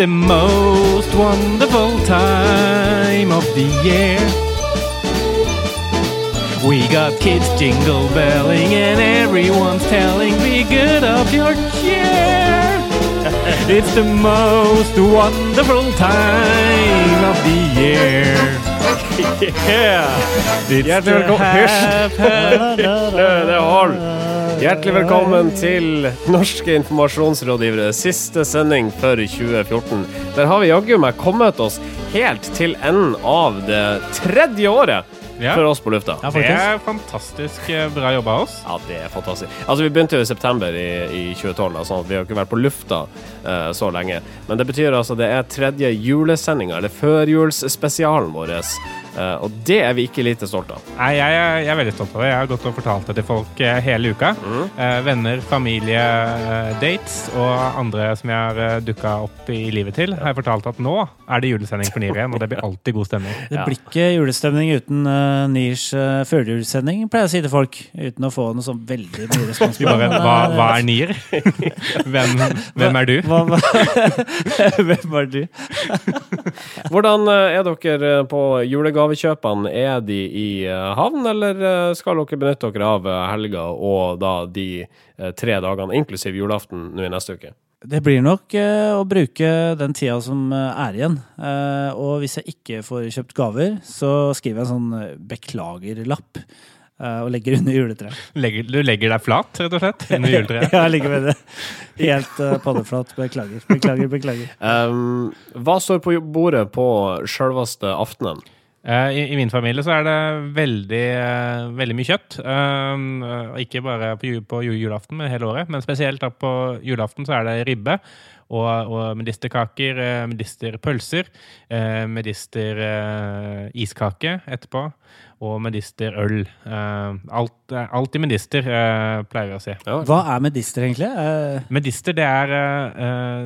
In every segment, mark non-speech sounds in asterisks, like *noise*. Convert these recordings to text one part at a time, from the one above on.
It's the most wonderful time of the year. We got kids jingle belling and everyone's telling be good of your cheer. *laughs* It's the most wonderful time of the year. *laughs* Yeah. It's Hjertelig velkommen. Hysj! Det, det hold. Hjertelig velkommen til Norske informasjonsrådgivere, siste sending for 2014. Der har vi jaggu meg kommet oss helt til enden av det tredje året Ja. for oss på lufta. Ja, Det er fantastisk eh, bra jobba av oss. Ja, det er fantastisk. Altså, Vi begynte jo i september i, i 2012, da, sånn at vi har ikke vært på lufta uh, så lenge. Men det betyr altså det er tredje julesendinga, eller førjulsspesialen vår. Eh, og det er vi ikke lite stolt av. Nei, jeg, er- jeg er veldig stolt av det. Jeg har gått og fortalt det til folk eh, hele uka. Eh, venner, familie, uh, dates og andre som jeg har uh, dukka opp i livet til, har jeg fortalt at nå er det julesending for Nier igjen, og det blir alltid god stemning. Det blir ikke julestemning uten uh, Niers uh, førjulssending, pleier jeg å si til folk. Uten å få noe sånn veldig mye respons. Bare, hva, hva er Nier? *laughs* hvem, hvem er du? Hva, hva? *laughs* Hvem er du? Hvordan er dere på på julegavekjøpene? Er de i eh, havn, eller eh, skal dere benytte dere av eh, helga og da de tre dagene, inklusiv julaften, nå i neste uke? Det blir nok å bruke den tida som er igjen. Eh, og hvis jeg ikke får kjøpt gaver, så skriver jeg en sånn beklagerlapp eh, og legger under juletreet. Legger, du legger deg flat, rett og slett, under juletreet? *laughs* Ja, jeg ligger med det helt uh, paddeflat. Beklager, beklager, beklager. *laughs* Um, hva står på bordet på sjølveste aftenen? Eh, I, I min familie så er det veldig, eh, veldig mye kjøtt. Um, eh, ikke bare på, på julaften, men hele året. Men spesielt da på julaften så er det ribbe og, og medisterkaker, medisterpølser, medisteriskake medister iskake etterpå, og medisterøl. Alt, alt i medister, pleier vi å si. Hva er medister, egentlig? Medister, det er,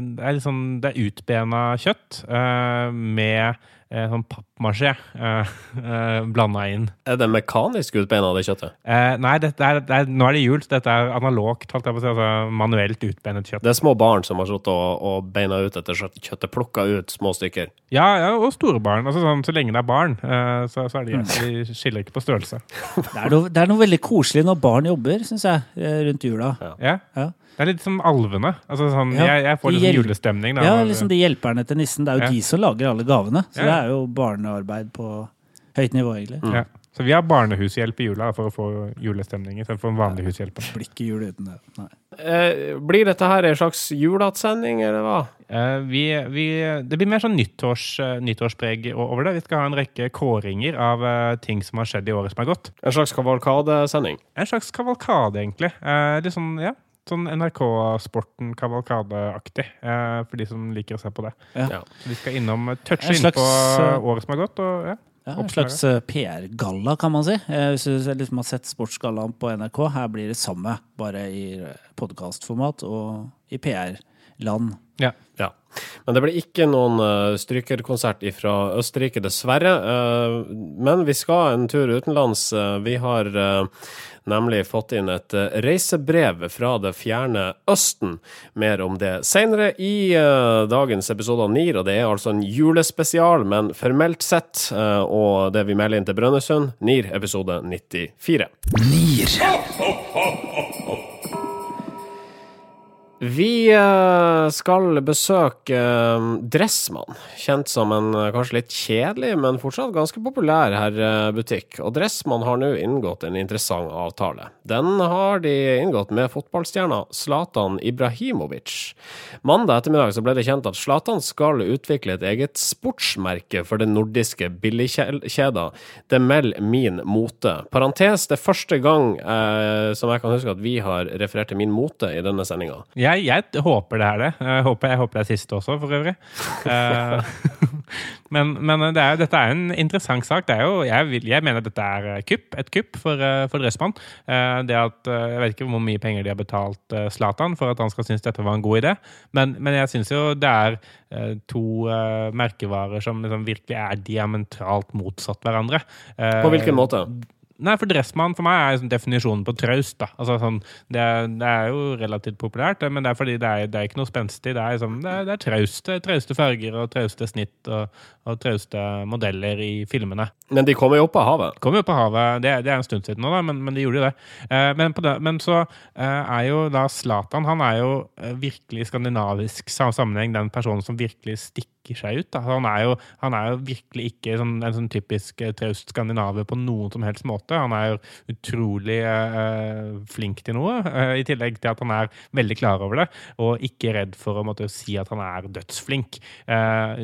det er, liksom, det er utbena kjøtt eh, med eh, sånn pappmasjé uh, blanda inn. Er det mekanisk utbeina, det kjøttet? Eh, nei, det er, det er, nå er det jul, så dette er analogt, holdt jeg på å si, altså manuelt utbeinet kjøtt. Det er små barn som har sittet og, og beina ut etter kjøtt- kjøttet, plukka ut små stykker. Ja, ja, og store barn. Altså, sånn, så lenge det er barn, eh, så, så er de, de skiller ikke på størrelse. det, er noe, det er noe veldig koselig når barn jobber, syns jeg, eh, rundt jula. Ja. Ja. Det er litt som alvene. Altså, sånn, Ja, jeg, jeg får litt sånn julestemning. Da, Ja, liksom de hjelperne til nissen. Det er jo Ja. de som lager alle gavene. Så Ja. det er jo barnearbeid på høyt nivå, egentlig. ja. Så vi har barnehushjelp i jula for å få julestemning istedenfor en vanlig hushjelp. Blir ikke jul uten det. Nei. Eh, blir dette her en slags julatsending, eller hva? Eh, vi, vi, det blir mer sånn nyttårs, eh, nyttårspreg over det. Vi skal ha en rekke kåringer av eh, ting som har skjedd i året som er gått. En slags kavalkadesending? En slags kavalkade, egentlig. Eh, litt sånn, ja, sånn NRK-sporten kavalkadeaktig, eh, for de som liker å se på det. Ja. Vi skal innom eh, touche inn slags, på eh, året som har gått. Og, ja. Ja, en slags eh, PR-galla, kan man si. Eh, Hvis du liksom har sett Sportsgallaen på NRK, her blir det samme, bare i podkastformat og i PR-land. Ja. Ja. Men det blir ikke noen uh, strykerkonsert fra Østerrike, dessverre. Eh, men vi skal en tur utenlands. Eh, vi har eh, nemlig fått inn et eh, reisebrev fra det fjerne Østen. Mer om det senere i eh, dagens episode av NIR, og det er altså en julespesial, men formelt sett, eh, og det vi melder inn til Brønnøysund, NIR episode 94. Vi eh, skal besøke eh, Dressmann, kjent som en eh, kanskje litt kjedelig, men fortsatt ganske populær herrebutikk. Og Dressmann har nå inngått en interessant avtale. Den har de inngått med fotballstjerna Zlatan Ibrahimovic. Mandag ettermiddag ble det kjent at Zlatan skal utvikle et eget sportsmerke for den nordiske billigkjeda Demel Min Mote. Parentes, det er første gang eh, som jeg kan huske at vi har referert til Min Mote i denne sendinga. Jeg, jeg håper det er det. Jeg håper, jeg håper det er siste også, for øvrig. *laughs* Eh, men men det er, dette er en interessant sak. Det er jo, jeg, vil, jeg mener dette er eh, kupp, et kupp for, eh, for Dressmann. Det at, jeg vet ikke hvor mye penger de har betalt Zlatan for at han skal synes dette var en god idé, men, men jeg syns jo det er to merkevarer som liksom virkelig er diametralt motsatt hverandre. På hvilken måte? Nei, for Dressmann for meg er liksom definisjonen på traust. da. Altså, sånn, det, er, det, er, jo relativt populært, men det er fordi det er, det er ikke noe spenstig. Det er, liksom, det er, det er trauste, Trauste farger og trauste snitt og, og trauste modeller i filmene. Men de kommer jo opp av havet? Kommer jo opp av havet. Det, det er en stund siden nå, da, men, men de gjorde jo det. Eh, men, det, men, så eh, er jo da Zlatan Han er jo eh, virkelig i skandinavisk sammenheng den personen som virkelig stikker seg ut. Han er, jo, han, er jo, virkelig ikke sånn, en sånn typisk eh, traust skandinaver på noen som helst måte. Han er jo utrolig eh, flink til noe, i tillegg til at han er veldig klar over det, og ikke redd for å måtte si at han er dødsflink.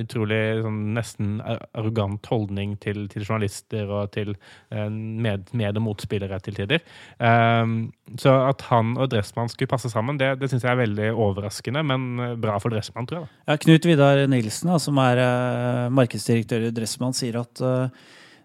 Utrolig sånn, nesten arrogant holdning til, til journalister og til med, med- og motspillere til tider. så at han og Dressmann skulle passe sammen, det, det syns jeg er veldig overraskende, men bra for Dressmann, tror jeg. Ja, Knut Vidar Nilsen, som er uh, markedsdirektør i Dressmann, sier at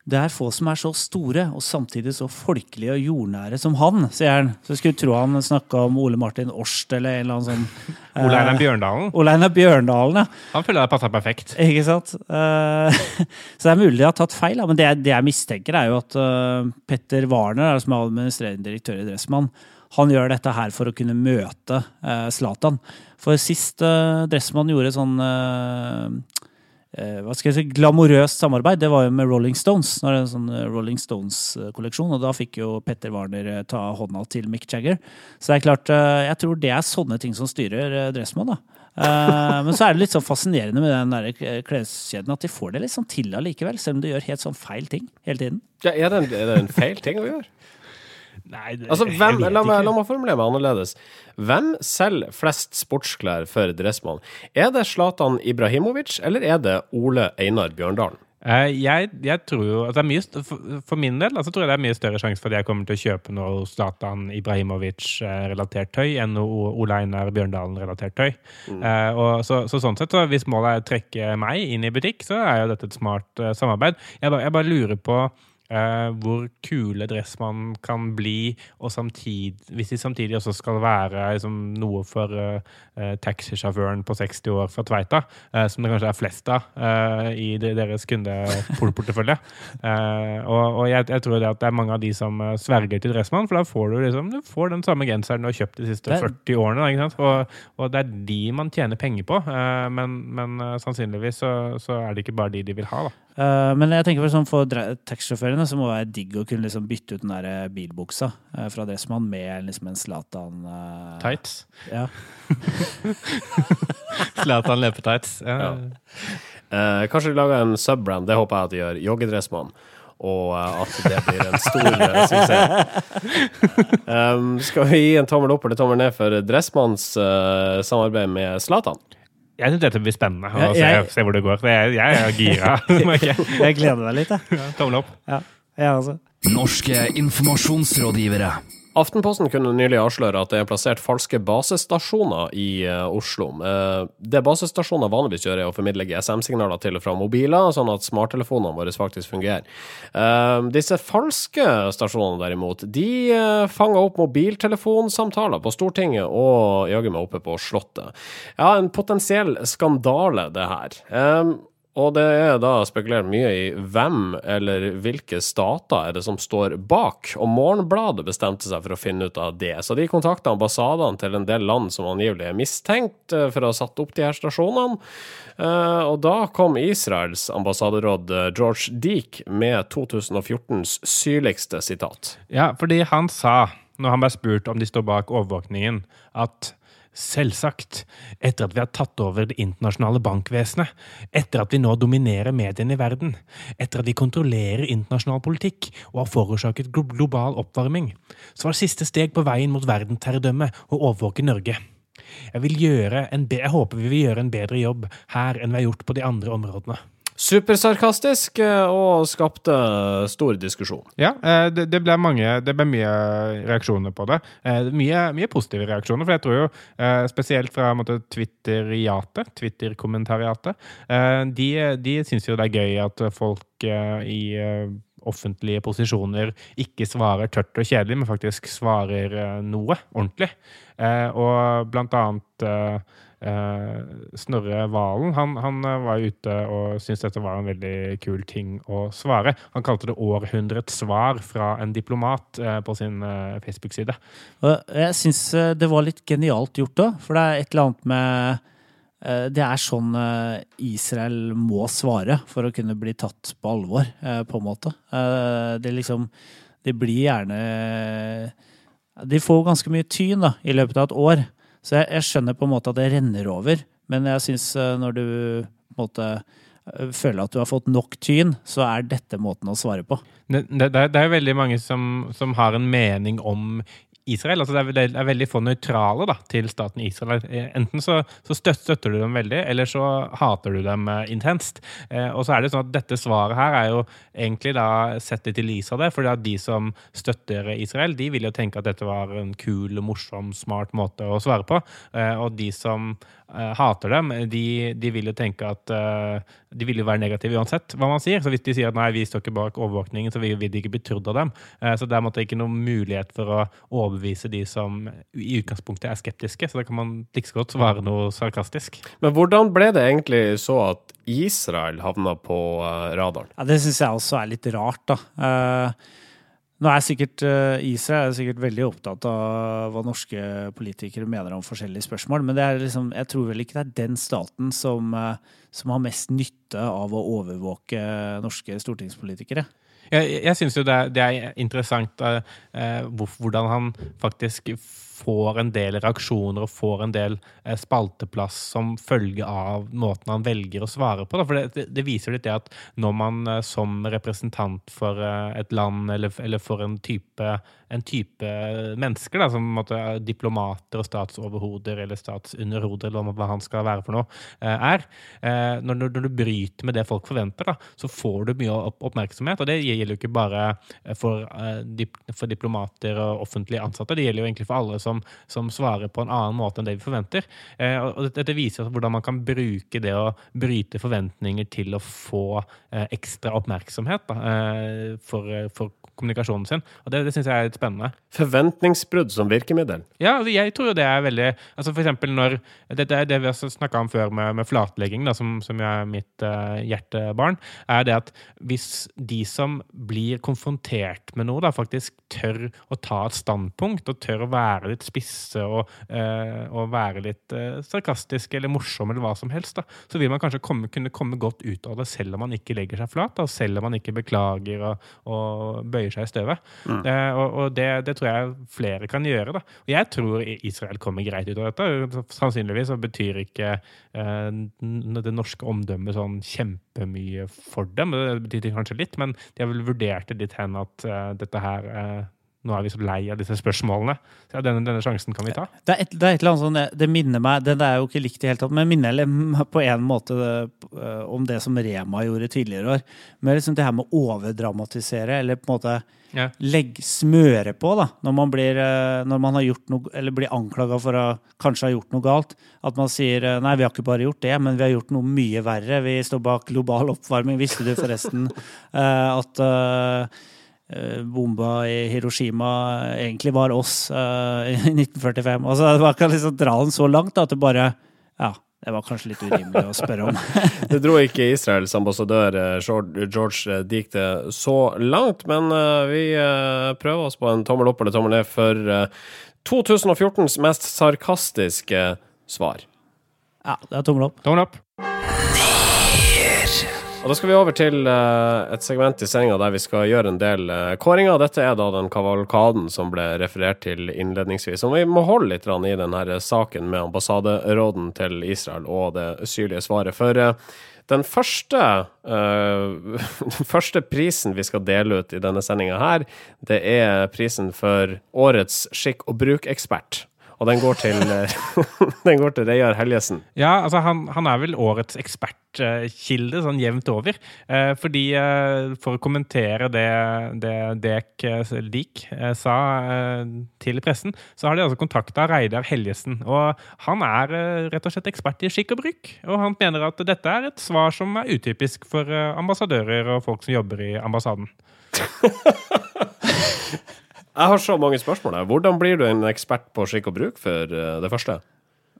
det er få som er så store og samtidig så folkelige og jordnære som han, sier han. Så jeg skulle tro han snakka om Ole Martin Årst eller en eller annen sånn Ole Einar Bjørndalen? Ole Einar Bjørndalen, ja. Han føler det passer perfekt. Ikke sant. *laughs* så det er mulig de har tatt feil, men det, det jeg mistenker, er jo at Petter Warner, som er administrerende direktør i Dressmann, han gjør dette her for å kunne møte Zlatan. For sist Dressmann gjorde sånn hva skal jeg si, glamorøst samarbeid, det var jo med Rolling Stones. Når det er en sånn Rolling Stones-kolleksjon, og Da fikk jo Petter Warner ta hånda til Mick Jagger. Så det er klart, jeg tror det er sånne ting som styrer Dressmann. da. men så er det litt sånn fascinerende med den der kleskjeden at de får det litt sånn til allikevel, selv om de gjør helt sånn feil ting hele tiden. Ja, er, det en, er det en feil ting å gjøre? Nei, det, altså, hvem, la, meg, la, meg, formulere meg annerledes. Hvem selger flest sportsklær for Dressmann? Er det Zlatan Ibrahimovic, eller er det Ole Einar Bjørndalen? Uh, jeg, jeg, tror jo at det er mye for, for, min del altså, tror jeg det er mye større sjanse for at jeg kommer til å kjøpe noe Zlatan Ibrahimovic-relatert tøy enn noe Ole Einar Bjørndalen-relatert tøy. Mm. Uh, og så, så, sånn sett, så hvis målet er å trekke meg inn i butikk, så er jo dette et smart uh, samarbeid. Jeg bare, jeg bare lurer på Uh, hvor kule Dressmann kan bli, og samtid, hvis de samtidig også skal være liksom, noe for uh, uh, taxisjåføren på 60 år fra Tveita, som det kanskje er flest av i de, deres kundeportefølje. *laughs* og, og jeg, jeg, tror det at det er mange av de som sverger til Dressmann, for da får du, liksom, du får den samme genseren du har kjøpt de siste 40 årene. Og, og, det er de man tjener penger på, men, men sannsynligvis så, så, er det ikke bare de de vil ha. da. Men jeg tenker for, sånn, for taxisjåførene så må det være digg å kunne liksom bytte ut den der eh, bilbuksa uh, fra Dressmann med liksom en Zlatan uh, Tights? Ja. *laughs* Zlatan løpetights. Ja. ja. Uh, kanskje de lager en subbrand, det håper jeg at de gjør. Joggedressmann. Og at det blir en stor *laughs* suksess. Um, skal vi gi en tommel opp eller tommel ned for Dressmanns samarbeid med Zlatan? Jeg syns dette blir spennende å se, se, hvor det går. Jeg, jeg er gira. *laughs* jeg gleder meg litt, jeg. Ja, tommel opp. Ja, jeg også. Norske informasjonsrådgivere. Aftenposten kunne nylig avsløre at det er plassert falske basestasjoner i uh, Oslo. Uh, det basestasjoner vanligvis gjør, er å formidle GSM-signaler til og fra mobiler, sånn at smarttelefonene våre faktisk fungerer. Uh, disse falske stasjonene, derimot, de fanger opp mobiltelefonsamtaler på Stortinget og jaggu meg oppe på Slottet. Ja, en potensiell skandale, det her. Og det er da spekulert mye i hvem eller hvilke stater er det som står bak, og Morgenbladet bestemte seg for å finne ut av det. Så de kontakta ambassadene til en del land som angivelig er mistenkt eh, for å ha satt opp de her stasjonene. Eh, og da kom Israels ambassaderåd eh, George Deek med 2014s syrligste sitat. Ja, fordi han sa, når han ble spurt om de står bak overvåkningen, at Selvsagt. Etter at vi har tatt over det internasjonale bankvesenet. Etter at vi nå dominerer mediene i verden. Etter at vi kontrollerer internasjonal politikk og har forårsaket global oppvarming. Så var det siste steg på veien mot verdensherredømme å overvåke Norge. Jeg, jeg håper vi vil gjøre en bedre jobb her enn vi har gjort på de andre områdene supersarkastisk eh, og skapte stor diskusjon. Ja, eh, det, det, ble mange, det ble mye reaksjoner på det. Eh, mye, mye positive reaksjoner, for jeg tror jo spesielt fra Twitter-jatet, Twitter-kommentariatet, de, de syns jo det er gøy at folk i offentlige posisjoner ikke svarer tørt og kjedelig, men faktisk svarer noe ordentlig. Og blant annet Snorre Valen han, han eh, var ute og syntes dette var en veldig kul ting å svare. Han kalte det 'århundrets svar fra en diplomat' eh, på sin eh, Facebook-side. Jeg syns det var litt genialt gjort òg, for det er et eller annet med eh, det er sånn eh, Israel må svare for å kunne bli tatt på alvor, eh, på en måte. Eh, Det liksom Det blir gjerne De får ganske mye tyn da, i løpet av et år. Så jeg, jeg skjønner på en måte at det renner over. Men jeg syns når du på en måte eh, føler at du har fått nok tyn, så er dette måten å svare på. Det, det, det er veldig mange som, som har en mening om Israel. altså Det er, det er veldig få nøytrale da, til staten Israel. Enten så, så støtter du dem veldig, eller så hater du dem eh, intenst. Eh, og så er det sånn at Dette svaret her er jo egentlig da sett litt i lys av det. For de som støtter Israel, de vil jo tenke at dette var en kul, morsom, smart måte å svare på. Eh, og de som hater dem, de, de vil jo tenke at eh, de vil jo være negative uansett hva man sier. Så hvis de sier at nei, vi står ikke bak overvåkningen, så vil vil de ikke bli trodd av dem. Eh, Så det er det ikke noen mulighet for å overbevise de som i utgangspunktet er skeptiske. Så da kan man like så godt svare noe sarkastisk. Men hvordan ble det egentlig så at Israel havna på eh, radaren? Ja, Det syns jeg også er litt rart, da. Eh, nå er sikkert eh, Israel er sikkert veldig opptatt av hva norske politikere mener om forskjellige spørsmål, men liksom, jeg tror vel ikke det er den staten som, eh, som har mest nytte av å overvåke norske stortingspolitikere. Jeg, jeg syns jo det er, det er interessant eh, hvordan han faktisk får en del reaksjoner og får en del eh, spalteplass som følge av måten han velger å svare på. For det, det, viser litt det at når man eh, som representant for eh, et land eller, eller for en type, en type mennesker, da, som er diplomater og statsoverhoder eller statsunderhoder, eller hva han skal være for noe, er når, når du bryter med det folk forventer, da, så får du mye opp, oppmerksomhet. Og det gjelder jo ikke bare for, for diplomater og offentlige ansatte, det gjelder jo egentlig for alle som, som svarer på en annen måte enn det vi forventer. Eh, og dette, viser hvordan man kan bruke det å bryte forventninger til å få eh, ekstra oppmerksomhet da, eh, for, for kommunikasjonen sin. Og det, det syns jeg er litt spennende. Forventningsbrudd som virkemiddel? Ja, altså, jeg tror jo det er veldig altså For eksempel når Det, det det vi har snakka om før med, med flatlegging, da, som, som er mitt eh, hjertebarn, er det at hvis de som blir konfrontert med noe, da faktisk tør å ta et standpunkt, og tør å være litt spisse og, eh, og være litt eh, sarkastiske eller morsomme eller hva som helst, da, så vil man kanskje komme, kunne komme godt ut av det selv om man ikke legger seg flat, da, selv om man ikke beklager og, og bøyer seg i støvet. Eh, og og det, det tror jeg flere kan gjøre. Da. Og jeg tror Israel kommer greit ut av dette. Sannsynligvis så betyr ikke eh, det norske omdømmet sånn kjempemye for dem. Det betyr kanskje litt, men de har vel vurdert det litt hen at dette her Nå er vi så lei av disse spørsmålene. Så denne, denne sjansen kan vi ta. Det er, et, det er et eller annet sånn, det- minner meg Det er jo ikke likt i det hele tatt, men minner meg *laughs* på en måte eh, om det som Rema gjorde tidligere år. Men liksom det her med å overdramatisere, eller på en måte Ja. legg, smøre på, da, når man blir, eh, når man har gjort noe, eller blir anklaga for å kanskje ha gjort noe galt. At man sier eh, nei, vi har ikke bare gjort det, men vi har gjort noe mye verre. Vi står bak global oppvarming. Visste du forresten *laughs* at bomba i Hiroshima egentlig var oss uh, i *laughs* 1945? Altså, man kan liksom dra den så langt da, at det bare Ja, det var kanskje litt urimelig å spørre om. *laughs* Det dro ikke Israels ambassadør eh, George George Dikte så langt, men uh, vi uh, prøver oss på en tommel opp eller tommel ned for eh, 2014s mest sarkastiske svar. Ja, det er tommel opp. Tommel opp. Og Da skal vi over til eh, et segment i sendinga der vi skal gjøre en del eh, kåringer. Dette er da den kavalkaden som ble referert til innledningsvis. Og vi må holde litt i denne saken med ambassaderåden til Israel og det syrlige svaret. For eh, den første, *laughs* den første prisen vi skal dele ut i denne sendinga her, det er prisen for årets skikk og bruk-ekspert. Og den går til, eh, *laughs* den går til Reidar Helgesen. Ja, altså han, han er vel årets ekspertkilde sånn jevnt over. Eh, fordi eh, For å kommentere det, det Dek eh, Lik eh, sa eh, til pressen, så har de altså kontakta Reidar Helgesen. Og han er eh, rett og slett ekspert i skikk og bruk. Og han mener at dette er et svar som er utypisk for eh, ambassadører og folk som jobber i ambassaden. *laughs* Jeg har så mange spørsmål her. Hvordan blir du en ekspert på skikk og bruk, for eh, det første?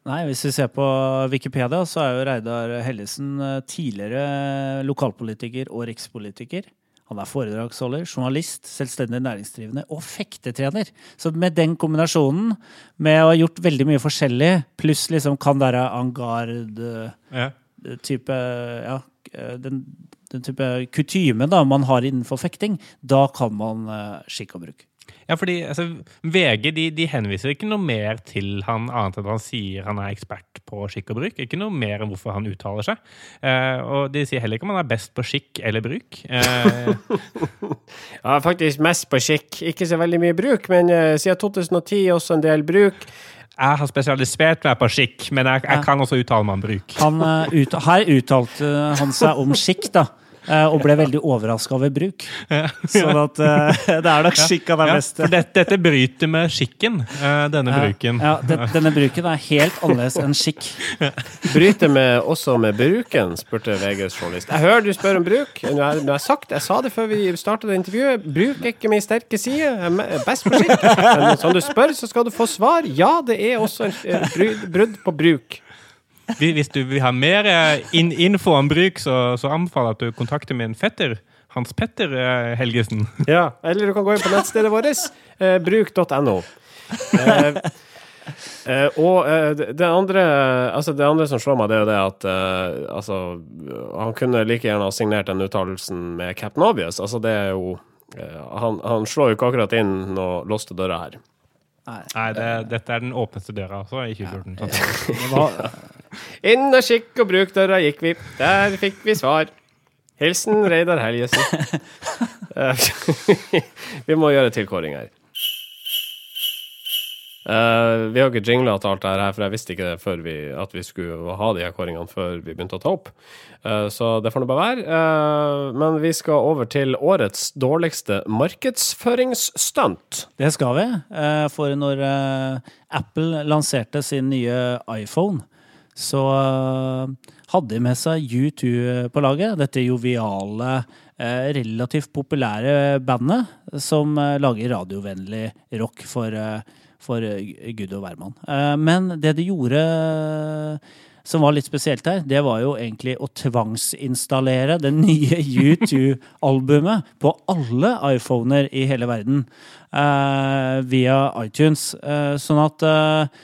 Nei, hvis vi ser på Wikipedia, så er jo Reidar Hellesen eh, tidligere lokalpolitiker og rikspolitiker. Han er foredragsholder, journalist, selvstendig næringsdrivende og fektetrener. Så med den kombinasjonen, med å ha gjort veldig mye forskjellig, pluss liksom kan være en garde-type Ja. Ja, den, den type kutyme man har innenfor fekting, da kan man eh, skikk og bruk. Ja, fordi altså, VG de, de henviser ikke noe mer til han annet enn at han sier han er ekspert på skikk og bruk. Ikke noe mer enn hvorfor han uttaler seg. Eh, og de sier heller ikke om han er best på skikk eller bruk. Eh, *laughs* Ja, faktisk mest på skikk. Ikke så veldig mye bruk, men uh, siden 2010 også en del bruk. jeg har spesialisert meg på skikk, men jeg, jeg kan også uttale meg om bruk. Han, uh, ut, her uttalte han seg om skikk, da. Eh, Og ble veldig overraska over bruk. Sånn at eh, *laughs* det er nok skikk han er Ja, best for dette, dette bryter med skikken, eh, denne bruken. Ja, det, denne bruken er helt annerledes enn skikk. Bryter med, også med bruken, spurte VGs journalist. Jeg hører du spør om bruk. Nå har jeg sagt, jeg sa det før vi startet intervjuet. Bruk er ikke min sterke side. Jeg er best på skikk. Men som du spør, så skal du få svar. Ja, det er også en brudd på bruk. Hvis du vil ha mer eh, in info om bruk, så, så anbefaler jeg at du kontakter min fetter. Hans Petter eh, Helgesen. *laughs* Ja, eller du kan gå inn på nettstedet vårt, eh, bruk.no. Eh, eh, og eh, det andre Altså det andre som slår meg, det er jo det at eh, altså, han kunne like gjerne ha signert den uttalelsen med Captain Obvious. Altså det er jo eh, han, han slår jo ikke akkurat inn noen låste dører her. Nei, det, dette er den åpneste døra også i 2014. sannsynligvis. Det var, Inn og skikk og bruk-døra gikk vi. Der fikk vi svar. Hilsen Reidar Helgesen. Eh, *laughs* vi må gjøre tilkåring her. Uh, vi har ikke jingla til alt det her, for jeg visste ikke det før vi, at vi skulle ha de her kåringene før vi begynte å ta opp. Uh, så det får nå bare være. Uh, men vi skal over til årets dårligste markedsføringsstunt. det skal vi. For når Apple lanserte sin nye iPhone, så eh, hadde de med seg U2 på laget. Dette joviale, eh, relativt populære bandet som eh, lager radiovennlig rock for, for Gud og hvermann. Men det de gjorde som var litt spesielt her, det var jo egentlig å tvangsinstallere det *laughs* nye U2-albumet på alle iPhoner i hele verden eh, via iTunes. Eh, sånn at eh,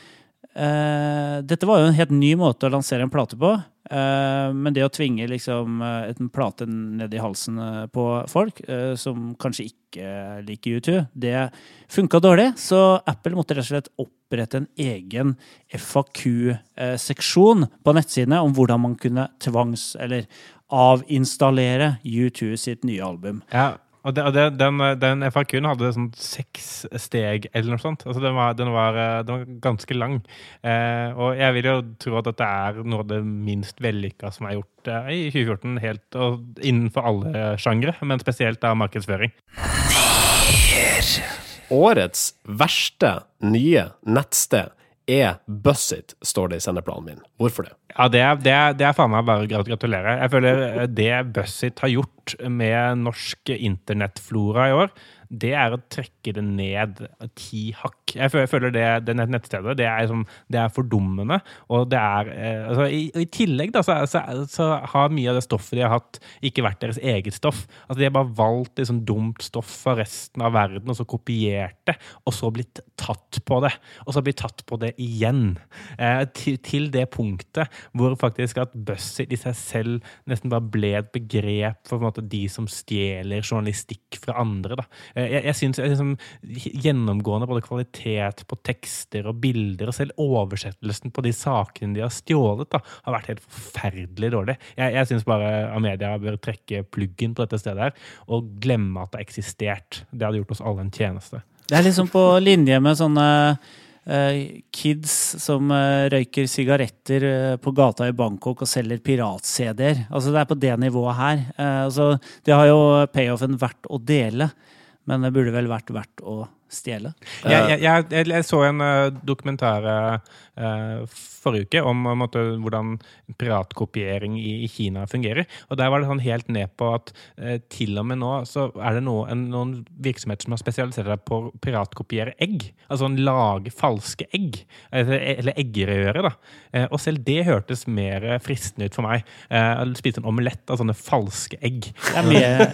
Dette var jo en helt ny måte å lansere en plate på. Eh, men det å tvinge liksom eh, en plate ned i halsen eh, på folk eh, som kanskje ikke liker U2, det funka dårlig. Så Apple måtte rett og slett opprette en egen FAQ-seksjon på nettsidene om hvordan man kunne tvangs- eller avinstallere U2 sitt nye album. Ja, og, det, det, den, den FAQ-en hadde sånn seks steg eller noe sånt. Altså den, var, den, var, eh, den var ganske lang. Eh, og jeg vil jo tro at dette er noe av det minst vellykka som er gjort eh, i 2014, helt og innenfor alle sjangre, men spesielt av markedsføring. Årets verste nye nettsted er Bussit, står det i sendeplanen min. Hvorfor det? Ja, det er, det, er, det er faen meg bare å gratulere. Jeg føler eh, det Bussit har gjort med norsk internettflora i år, det er å trekke det ned ti hakk. Jeg føler, det, det nettstedet det er, som, det er fordummende. Og det er eh, altså, i, I tillegg da, så, så, så har mye av det stoffet de har hatt, ikke vært deres eget stoff. Altså, de har bare valgt liksom, dumt stoff fra resten av verden, og så kopiert det, og så blitt tatt på det. Og så blitt tatt på det igjen. Eh, til, til det punktet hvor faktisk at Buzzit i seg selv nesten bare ble et begrep for måte, de som stjeler journalistikk fra andre. Da. Eh, Jeg, jeg synes liksom, Gjennomgående både kvalitet på tekster og bilder, og selv oversettelsen på de sakene de har stjålet, da, har vært helt forferdelig dårlig. Jeg, jeg syns bare Amedia bør trekke pluggen på dette stedet her, og glemme at det har eksistert. Det hadde gjort oss alle en tjeneste. Det er liksom på linje med sånne eh, kids som eh, røyker sigaretter på gata i Bangkok og selger pirat-CD-er. Altså Det er på det nivået her. Altså, det har jo payoffen vært å dele, men det burde vel vært verdt å stjele. Jeg, jeg, jeg, jeg, så en uh, dokumentar eh, forrige uke om en måte, hvordan piratkopiering i, i Kina fungerer. Og der var det sånn helt ned på at eh, til og med nå så er det noe, en, noen virksomheter som har spesialisert seg på å piratkopiere egg. Altså en lage falske egg. Eller, eller eggerøre, da. Eh, og selv det hørtes mer fristende ut for meg. Eh, spise en omelett av sånne falske egg.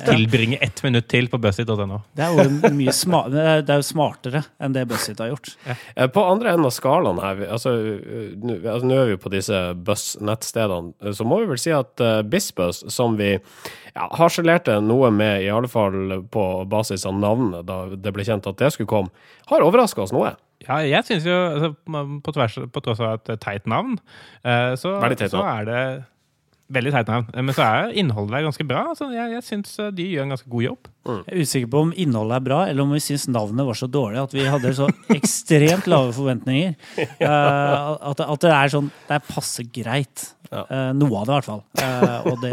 Tilbringe ett minutt til på buzzit.no. det er jo mye sma det er jo smartere enn det Buzzit har gjort. Ja. På andre enden av skalaen her, altså eh, altså, nå er vi på disse buss-nettstedene, eh, så må vi vel si at uh, Bizbuzz, som vi ja, harselerte noe med, i alle fall på basis av navnet da det ble kjent at det skulle komme, har overraska oss noe. Ja, jeg syns jo, altså, på, tvers, på tross av et teit navn, uh, så, teit så er det Veldig teit navn. Eh, Men så er innholdet der ganske bra. Altså, jeg jeg syns eh, de gjør en ganske god jobb. Jeg er usikker på om innholdet er bra, eller om vi syns navnet var så dårlig at vi hadde så *laughs* ekstremt lave forventninger. Uh, at, det- at det er sånn Det er passe greit. Ja. Eh, noe av det, i hvert fall. Uh, og, det,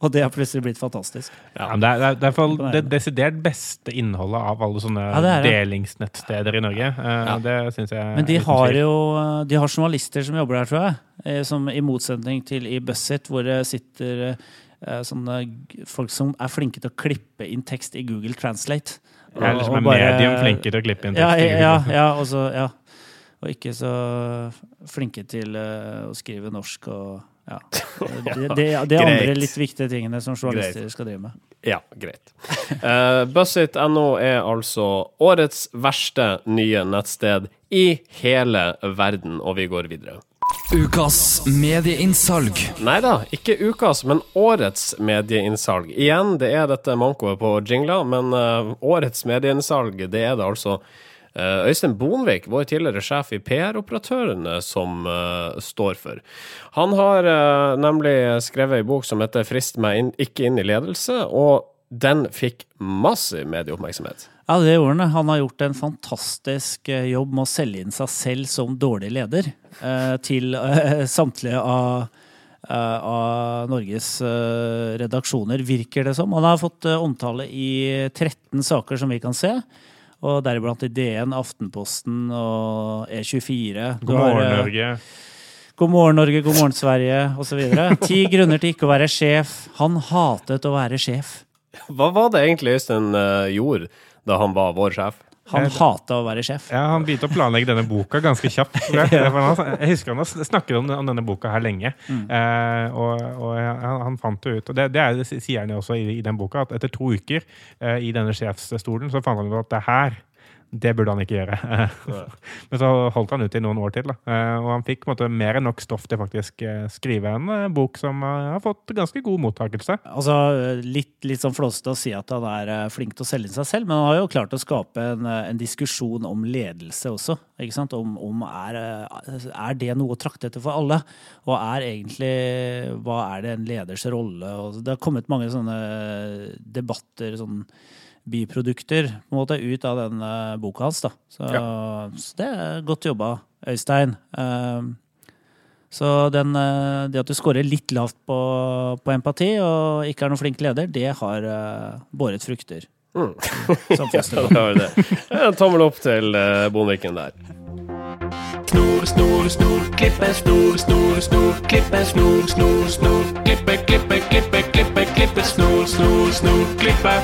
og det har plutselig blitt fantastisk. Ja, men det, er, det er i hvert fall det desidert beste innholdet av alle sånne Ja, det er det. delingsnettsteder i Norge. Eh, Det syns jeg Men de er har jo de har journalister som jobber der, tror jeg. Som I motsetning til i Bussit, hvor det sitter sånne folk som er flinke til å klippe inn tekst i Google Translate. Er liksom Og er bare- medium flinke til å klippe inn Ja, tekst. i ja, Google. ja, og så- ja. Og ikke så flinke til eh, å skrive norsk og ja. Det, det, det er andre litt viktige tingene som journalister skal drive med. Ja, greit. Uh, Bussit.no er altså årets verste nye nettsted i hele verden, og vi går videre. Ukas medieinnsalg. Nei da, ikke ukas, men årets medieinnsalg. Igjen, det er dette mankoet på jingler, men eh, årets medieinnsalg, det er det altså eh, Øystein Bonvik, vår tidligere sjef i PR-operatørene, som uh, står for. Han har nemlig skrevet ei bok som heter 'Frist meg inn, ikke inn i ledelse', og den fikk massiv medieoppmerksomhet. Ja, det gjorde han. Han har gjort en fantastisk eh, jobb med å selge inn seg selv som dårlig leder eh, til eh, *laughs* samtlige av, eh, av Norges redaksjoner, virker det som. Han har fått omtale i 13 saker som vi kan se. Og deriblant i DN, Aftenposten og E24. God morgen, har, Norge. God morgen, Norge, god morgen, Sverige, osv. Ti grunner til ikke å være sjef. Han hatet å være sjef. *laughs* Hva var det egentlig Øystein uh, gjorde da han var vår sjef? Han hata å være sjef. Ja, Han begynte å planlegge denne boka ganske kjapt. Jeg *laughs* jeg husker han snakket om, om denne boka her lenge. Eh, og og han, han fant det ut. Og det, det, er, det sier han jo også i, i den boka, at etter to uker eh, i denne sjefsstolen, så fant han ut at det her det burde han ikke gjøre. *laughs* Men så holdt han ut i noen år til. Da. Eh, Og han fikk måte, mer enn nok stoff til faktisk eh, skrive en eh, bok som har fått ganske god mottakelse. Altså, litt, litt sånn flåsete å si at han er flink til å selge seg selv, men han har jo klart å skape en, en diskusjon om ledelse også. Ikke sant? Om, om er, er det noe å trakte etter for alle? Og er egentlig Hva er det en leders rolle? Og det har kommet mange sånne debatter, sånn biprodukter, på en måte, ut av den eh, boka hans. da. Så, så det er godt jobba, Øystein. Eh, så den, eh, det at du scorer litt lavt på, på empati og ikke er noen flink leder, det har eh, båret frukter. *laughs* Ja, Det har det. En tommel opp til uh, Bonviken der. Snor, snor, snor, klippe, snor, snor, snor, klippe, snor, snor, snor, klippe, klippe, klippe, klippe, klippe, snor, snor, snor, klippe,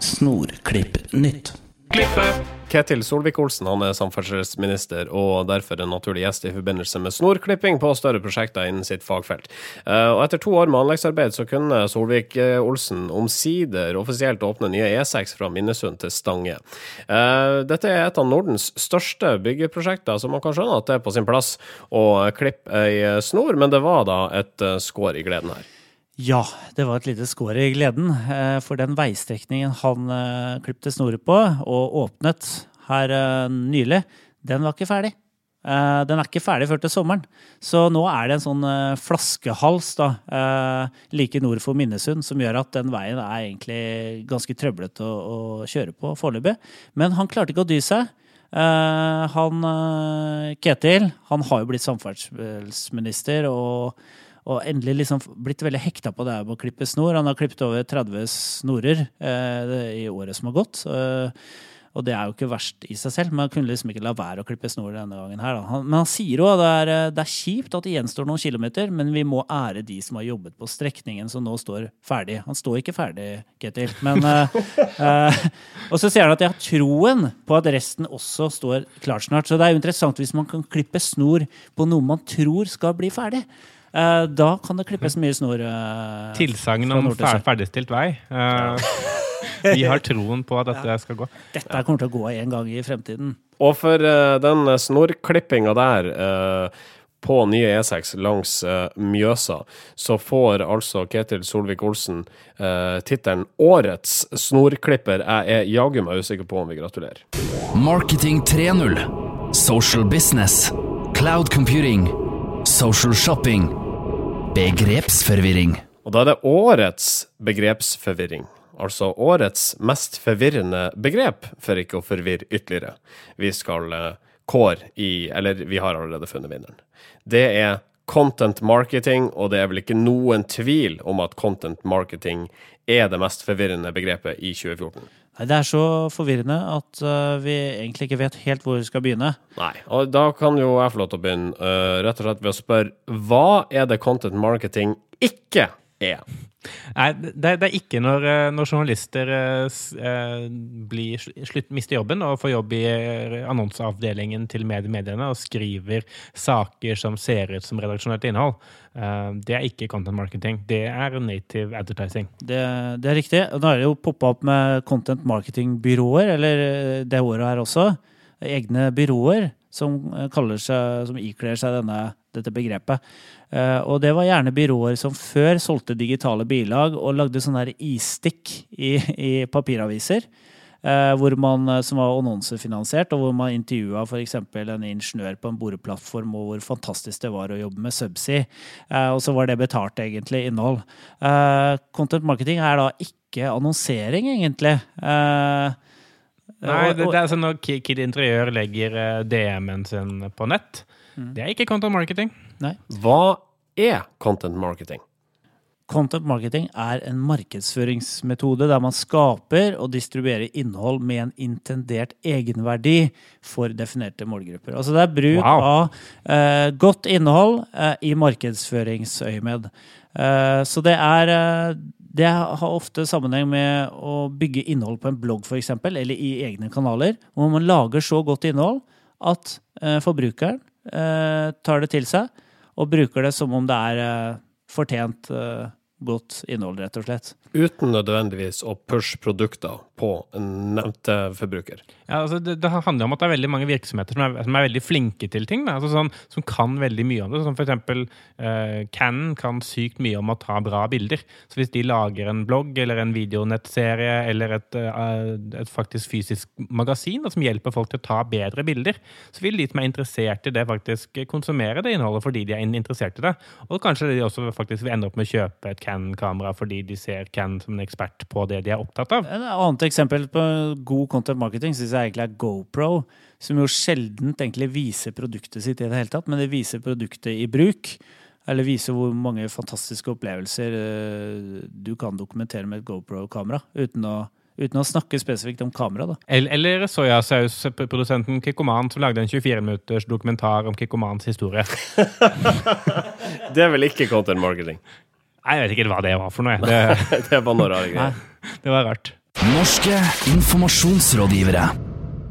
Snorklipp nytt. klippe. Ketil Solvik-Olsen han er samferdselsminister og derfor en naturlig gjest i forbindelse med snorklipping på større prosjekter innen sitt fagfelt. Eh, Og Etter to år med anleggsarbeid så kunne Solvik-Olsen omsider offisielt åpne nye E6 fra Minnesund til Stange. Eh, Dette er et av Nordens største byggeprosjekter, så man kan skjønne at det er på sin plass å klippe ei snor, men det var da et eh, skår i gleden her. Ja, det var et lite skår i gleden. eh, For den veistrekningen han klipte klippte snorer på og åpnet her eh, nylig, den var ikke ferdig. Eh, Den er ikke ferdig før til sommeren. Så nå er det en sånn eh, flaskehals da, eh, like nord for Minnesund som gjør at den veien er egentlig ganske trøblete å, å kjøre på foreløpig. Men han klarte ikke å dy seg. Eh, han, eh, Ketil han har jo blitt samferdselsminister og, og endelig liksom blitt veldig hekta på det her med å klippe snor. Han har klippet over 30 snorer eh, i året som har gått. Eh, Og det er jo ikke verst i seg selv, men han kunne liksom ikke la være å klippe snor denne gangen her. Han, men han sier jo at det er, eh, det er kjipt at det gjenstår noen kilometer, men vi må ære de som har jobbet på strekningen som nå står ferdig. Han står ikke ferdig, Ketil, men eh, *laughs* eh, Og så sier han at jeg har troen på at resten også står klart snart. Så det er jo interessant hvis man kan klippe snor på noe man tror skal bli ferdig. Eh, da kan det klippes mye snor. *laughs* Uh, Tilsagn om fer ferdigstilt vei. Eh, *laughs* vi har troen på at dette skal gå. Dette kommer til å gå en gang i fremtiden. Og for eh, den snorklippinga der eh, på nye E6 langs uh, Mjøsa, så får altså Ketil Solvik-Olsen uh, tittelen 'Årets snorklipper'. Jeg er jaggu meg usikker på om vi gratulerer. Marketing 3.0. Social business. Cloud computing. Social shopping. Begrepsforvirring. Og da er det årets begrepsforvirring. Altså årets mest forvirrende begrep, for ikke å forvirre ytterligere. Vi skal eh, kåre i Eller vi har allerede funnet vinneren. Det er content marketing, og det er vel ikke noen tvil om at content marketing er det mest forvirrende begrepet i 2014. Det er så forvirrende at uh, vi egentlig ikke vet helt hvor vi skal begynne. Nei, og da kan jo jeg få lov til å begynne, uh, rett og slett ved å spørre hva er det content marketing ikke er? Nei, det, det er ikke når, eh, når journalister eh, eh, blir, slutt, mister jobben og får jobb i eh, annonseavdelingen til mediemediene og skriver saker som ser ut som redaksjonelt innhold. Eh, Det er ikke content marketing. Det er native advertising. Det, det er riktig. Og Nå er det jo poppa opp med content marketing-byråer, eller det året her også. Egne byråer som kaller seg, som ikler seg denne, dette begrepet. Eh, Og det var gjerne byråer som før solgte digitale bilag og lagde sånne isstikk i, i papiraviser. eh, Hvor man, eh, som var annonsefinansiert, og hvor man intervjua f.eks. en ingeniør på en boreplattform, og hvor fantastisk det var å jobbe med subsea. Og så var det betalt, egentlig, innhold. Content marketing er da ikke annonsering, egentlig. Nei, det, det er sånn når Ki- Kid Interiør legger DM-en sin på nett. Det er ikke content marketing. Nei. Hva er content marketing? Content marketing er en markedsføringsmetode der man skaper og distribuerer innhold med en intendert egenverdi for definerte målgrupper. Altså det er bruk Wow. av eh, godt innhold eh, i markedsføringsøyemed. Eh, så det er eh, Det har ofte sammenheng med å bygge innhold på en blogg f.eks., eller i egne kanaler, hvor man lager så godt innhold at eh, forbrukeren tar det til seg og bruker det som om det er eh, fortjent eh, godt innhold, rett og slett. Uten nødvendigvis å pushe produkter på nevnte forbruker. Ja, altså det, det handler om at det er veldig mange virksomheter som er, som er veldig flinke til ting. Da. Altså sånn, som kan veldig mye om det. Som for eksempel eh, Canon kan sykt mye om å ta bra bilder. Så hvis de lager en blogg eller en videonettserie eller et, eh, et faktisk fysisk magasin da, som hjelper folk til å ta bedre bilder, så vil de som er interessert i det, faktisk konsumere det innholdet fordi de er interessert i det. Og kanskje de også faktisk vil ende opp med å kjøpe et Canon-kamera fordi de ser Ken som en ekspert på det de er opptatt av. Et annet eksempel på god content marketing synes jeg egentlig er GoPro, som jo sjelden egentlig viser produktet sitt i det hele tatt, men det viser produktet i bruk. Eller viser hvor mange fantastiske opplevelser eh, du kan dokumentere med et GoPro-kamera, uten, å- uten å snakke spesifikt om kamera. da. Eller, soyasausprodusenten Kikkoman som lagde en 24 minutters dokumentar om Kikkomans historie. *laughs* Det er vel ikke content marketing. Jeg vet ikke hva det var for noe. *laughs* Det, Det var noe rare greier. det var rart. Norske informasjonsrådgivere.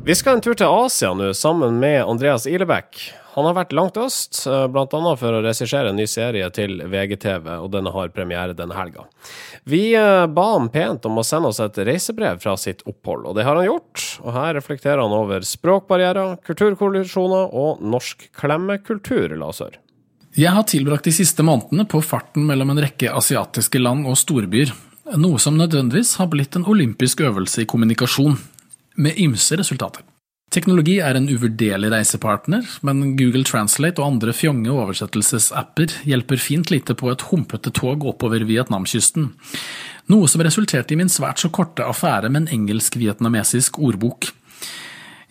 Vi skal en tur til Asia nå, sammen med Andreas Ilebekk. Han har vært langt øst, bl.a. blant annet for å regissere en ny serie til VGTV, og denne har premiere denne helga. Vi eh, ba ham pent om å sende oss et reisebrev fra sitt opphold, og det har han gjort. Og her reflekterer han over språkbarrierer, kulturkollisjoner og norsk klemmekultur, la oss høre. Jeg har tilbrakt de siste månedene på farten mellom en rekke asiatiske land og storbyer, noe som nødvendigvis har blitt en olympisk øvelse i kommunikasjon, med ymse resultater. Teknologi er en uvurderlig reisepartner, men Google Translate og andre fjonge oversettelsesapper hjelper fint lite på et humpete tog oppover Vietnamkysten, noe som resulterte i min svært så korte affære med en engelsk-vietnamesisk ordbok.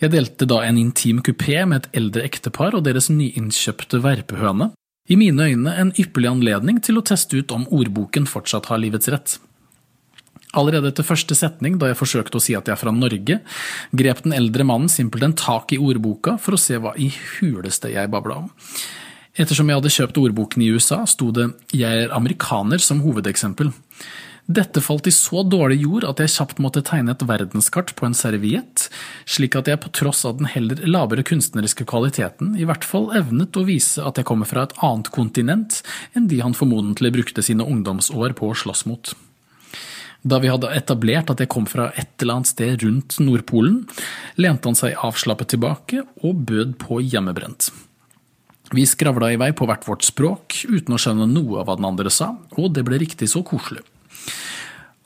Jeg delte da en intim kupé med et eldre ektepar og deres nyinnkjøpte verpehøne. I mine øyne en ypperlig anledning til å teste ut om ordboken fortsatt har livets rett. Allerede etter første setning, da jeg forsøkte å si at jeg er fra Norge, grep den eldre mannen simpelthen tak i ordboka for å se hva i huleste jeg babla om. Ettersom jeg hadde kjøpt ordboken i USA, sto det 'Jeg er amerikaner' som hovedeksempel. Dette falt i så dårlig jord at jeg kjapt måtte tegne et verdenskart på en serviett, slik at jeg på tross av den heller lavere kunstneriske kvaliteten i hvert fall evnet å vise at jeg kommer fra et annet kontinent enn de han formodentlig brukte sine ungdomsår på å slåss mot. Da vi hadde etablert at jeg kom fra et eller annet sted rundt Nordpolen, lente han seg avslappet tilbake og bød på hjemmebrent. Vi skravla i vei på hvert vårt språk, uten å skjønne noe av hva den andre sa, og det ble riktig så koselig.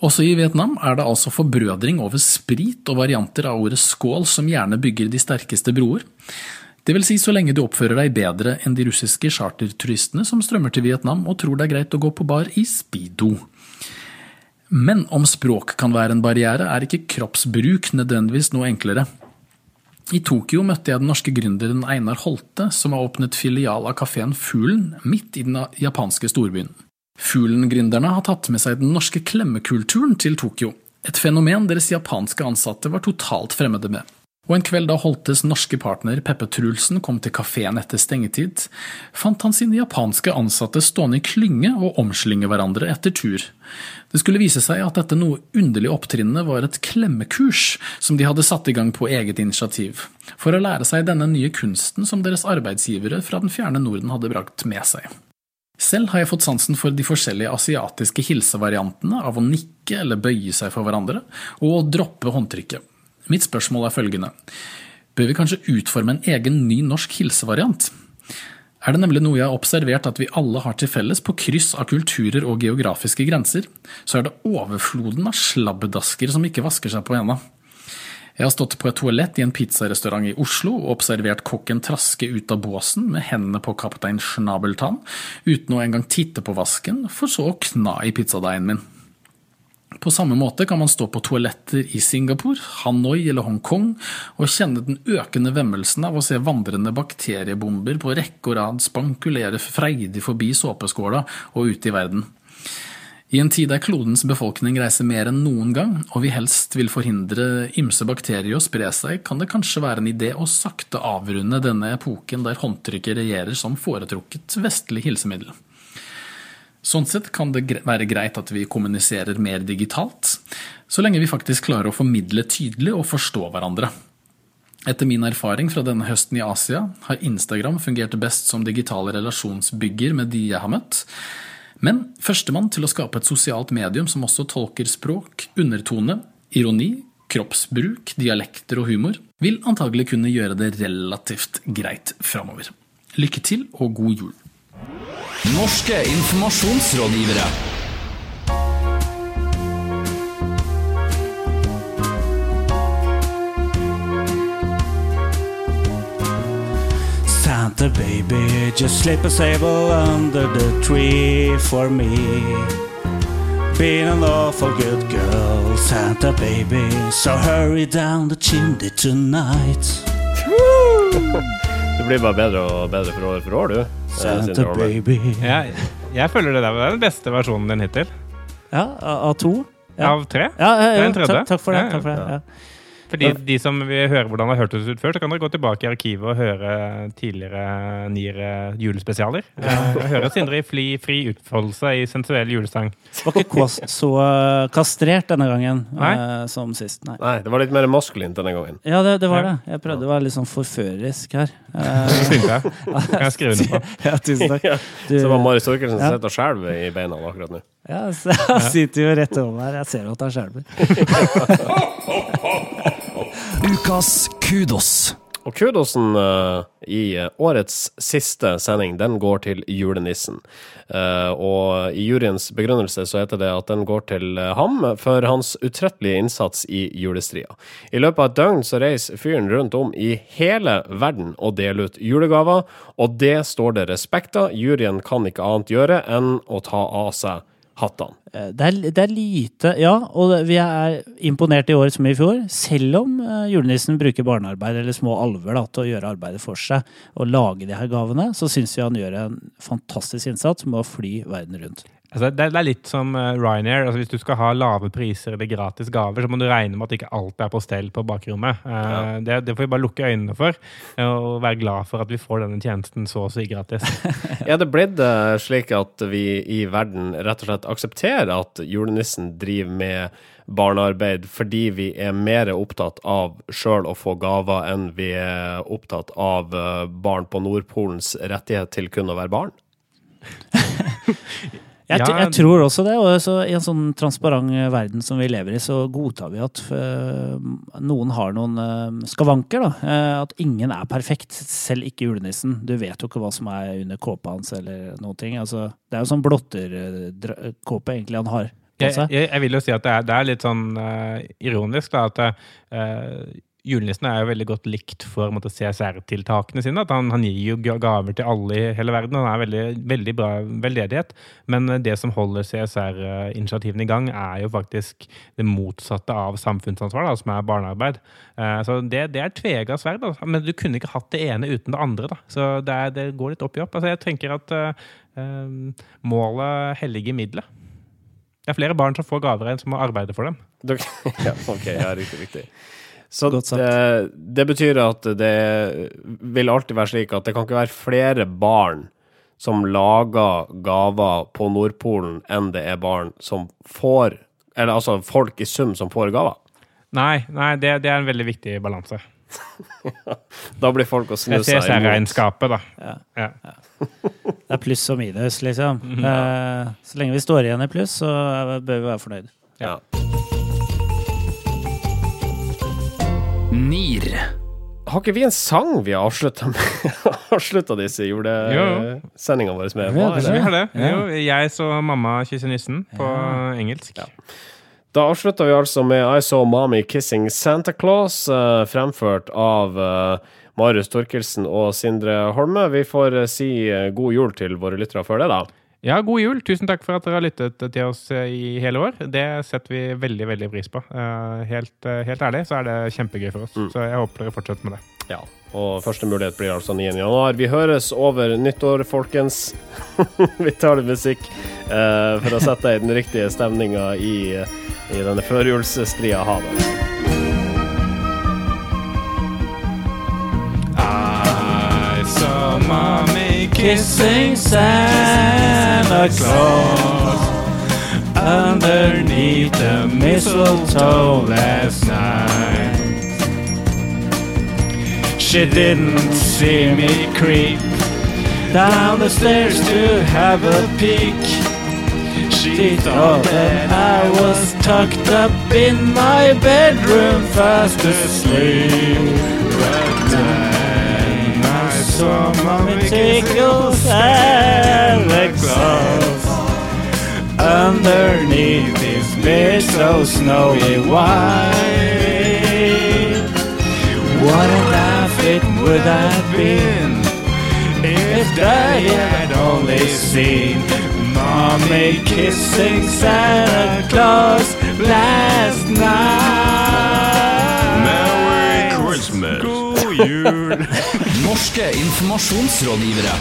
Også i Vietnam er det altså forbrødring over sprit og varianter av ordet skål som gjerne bygger de sterkeste broer. Det vil si så lenge du oppfører deg bedre enn de russiske charterturistene som strømmer til Vietnam og tror det er greit å gå på bar i speedo. Men om språk kan være en barriere, er ikke kroppsbruk nødvendigvis noe enklere. I Tokyo møtte jeg den norske gründeren Einar Holte, som har åpnet filial av kafeen Fuglen midt i den japanske storbyen. Fuglen-gründerne har tatt med seg den norske klemmekulturen til Tokyo, et fenomen deres japanske ansatte var totalt fremmede med. Og en kveld da Holtes norske partner Peppe Trulsen kom til kafeen etter stengetid, fant han sine japanske ansatte stående i klynge og omslynge hverandre etter tur. Det skulle vise seg at dette noe underlige opptrinnet var et klemmekurs som de hadde satt i gang på eget initiativ, for å lære seg denne nye kunsten som deres arbeidsgivere fra den fjerne Norden hadde brakt med seg. Selv har jeg fått sansen for de forskjellige asiatiske hilsevariantene av å nikke eller bøye seg for hverandre, og å droppe håndtrykket. Mitt spørsmål er følgende. Bør vi kanskje utforme en egen ny norsk hilsevariant? Er det nemlig noe jeg har observert at vi alle har til felles på kryss av kulturer og geografiske grenser, så er det overfloden av slabbedasker som ikke vasker seg på ena. Jeg har stått på et toalett i en pizzarestaurant i Oslo og observert kokken traske ut av båsen med hendene på kaptein Schnabeltann, uten å engang titte på vasken, for så å kna i pizzadeigen min. På samme måte kan man stå på toaletter i Singapore, Hanoi eller Hongkong og kjenne den økende vemmelsen av å se vandrende bakteriebomber på rekke og rad spankulere freidig forbi såpeskåla og ute i verden. I en tid der klodens befolkning reiser mer enn noen gang, og vi helst vil forhindre ymse bakterier å spre seg, kan det kanskje være en idé å sakte avrunde denne epoken der håndtrykket regjerer som foretrukket vestlig hilsemiddel. Sånn sett kan det være greit at vi kommuniserer mer digitalt, så lenge vi faktisk klarer å formidle tydelig og forstå hverandre. Etter min erfaring fra denne høsten i Asia har Instagram fungert best som digital relasjonsbygger med de jeg har møtt, men førstemann til å skape et sosialt medium som også tolker språk, undertone, ironi, kroppsbruk, dialekter og humor, vil antagelig kunne gjøre det relativt greit framover. Lykke til og god jul! Norske informasjonsrådgivere. Santa baby, just slip a sable under the tree for me. Been an awful good girl, Santa baby, so hurry down the chimney tonight. Det blir bare bedre og bedre for år for år, du. Santa baby. Jeg, jeg føler det der var den beste versjonen din hittil. Ja, av to. Ja. Av tre. Ja, ja, Det er ja, en tredje. takk, takk for det. Ja, ja. Takk for det. Ja. For de, de som vil høre hvordan det har hørtes ut før, så kan dere gå tilbake i arkivet og høre tidligere nyere julespesialer. *laughs* Eh, Høre Sindre i fri, fri utfoldelse i sensuell julesang. Var ikke så eh, kastrert denne gangen Nei. eh, som sist. Nei. Nei, det var litt mer maskulint denne gangen. Ja, det, det var det. Jeg prøvde å være litt sånn forførerisk her. *laughs* Eh, Det syns jeg. Kan jeg skrive under på. *laughs* ja, tusen takk. Du, Så var Marit Storkelsen Ja. sitter og skjelver i beina akkurat nå. ja, han sitter jo rett over her. Jeg ser jo at han skjelver. Ukas kudos. Og kudosen uh, i eh, årets siste sending, den går til julenissen. Uh, og i juryens begrunnelse så heter det at den går til ham for hans utrettelige innsats i julestria. I løpet av et døgn så reiser fyren rundt om i hele verden og deler ut julegaver, og det står det respekt av. Juryen kan ikke annet gjøre enn å ta av seg hattene. han. Det er, det er lite Ja, og vi er imponert i år som i fjor. Selv om eh, julenissen bruker barnearbeid eller små alver da, til å gjøre arbeidet for seg og lage de her gavene, så syns vi han gjør en fantastisk innsats med å fly verden rundt. Altså, det, er litt som eh, Ryanair. Altså, hvis du skal ha lave priser eller gratis gaver, så må du regne med at ikke alt er på stell på bakrommet. Ja. det, det får vi bare lukke øynene for, eh, og være glad for at vi får denne tjenesten så å si gratis. *laughs* Er det blitt eh, slik at vi i verden rett og slett aksepterer at julenissen driver med barnearbeid fordi vi er mer opptatt av sjøl å få gaver enn vi er opptatt av eh, barn på Nordpolens rettighet til kun å være barn? *laughs* Jeg, Ja, jeg tror også det. og så I en sånn transparent verden som vi lever i, så godtar vi at eh, noen har noen eh, skavanker. da. Eh, at ingen er perfekt, selv ikke julenissen. Du vet jo ikke hva som er under kåpa hans eller noen ting. Altså, det er jo sånn blotterkåpe egentlig han har Jeg, jeg, jeg vil jo si at det er, det er litt sånn uh, ironisk da, at uh, julenissen er jo veldig godt likt for en CSR-tiltakene sine. At han, han gir jo gaver til alle i hele verden. Han er veldig, veldig bra veldedighet. Men eh, det som holder CSR-initiativene i gang, er jo faktisk det motsatte av samfunnsansvar, da, som er barnearbeid. Eh, så det, det er tvega sverd. Altså. Men du kunne ikke hatt det ene uten det andre. Da. Så det, er, det går litt opp i opp. Altså, jeg tenker at eh, eh, målet helliger middelet. Det er flere barn som får gaver enn som må arbeide for dem. Dere- *laughs* ja, ok, ja, riktig, riktig. Så Godt sagt. det, det betyr at det vil alltid være slik at det kan ikke være flere barn som lager gaver på Nordpolen enn det er barn som får Eller altså folk i sum som får gaver. Nei, nei det, det er en veldig viktig balanse. *laughs* Da blir folk å snu seg imot. CSR-regnskapet, da. Ja. Ja. Det er pluss og minus, liksom. Eh, så lenge vi står igjen i pluss, så bør vi være fornøyd. Ja. NIR. Har ikke vi en sang vi har avslutta *laughs* disse julesendingene våre med? Hva er det vi har det. Jo, jeg så mamma kysse nissen på engelsk. Da avslutta vi altså med I Saw Mommy Kissing Santa Claus, eh, fremført av eh, Marius Torkelsen og Sindre Holme. Vi får eh, si god jul til våre lyttere før det, da. Ja, god jul. Tusen takk for at dere har lyttet til oss eh, i hele år. Det setter vi veldig veldig pris på. Eh, Helt, eh, helt ærlig så er det kjempegøy for oss. Så jeg håper dere fortsetter med det. Ja. Og første mulighet blir altså 9. januar. Vi høres over nyttår, folkens. *laughs* vi tar litt musikk eh, for å sette deg i den riktige stemninga i, i denne førjulsstria. Ha det. I saw mommy Kissing Santa Claus underneath the mistletoe last night. She didn't see me creep down the stairs to have a peek. She thought that I was tucked up in my bedroom fast asleep. Saw mommy tickle Santa Claus underneath his bed so snowy white. What a laugh it would have been if I had only seen mommy kissing Santa Claus last night. Merry Christmas. Jul! *laughs* Norske informasjonsrådgivere.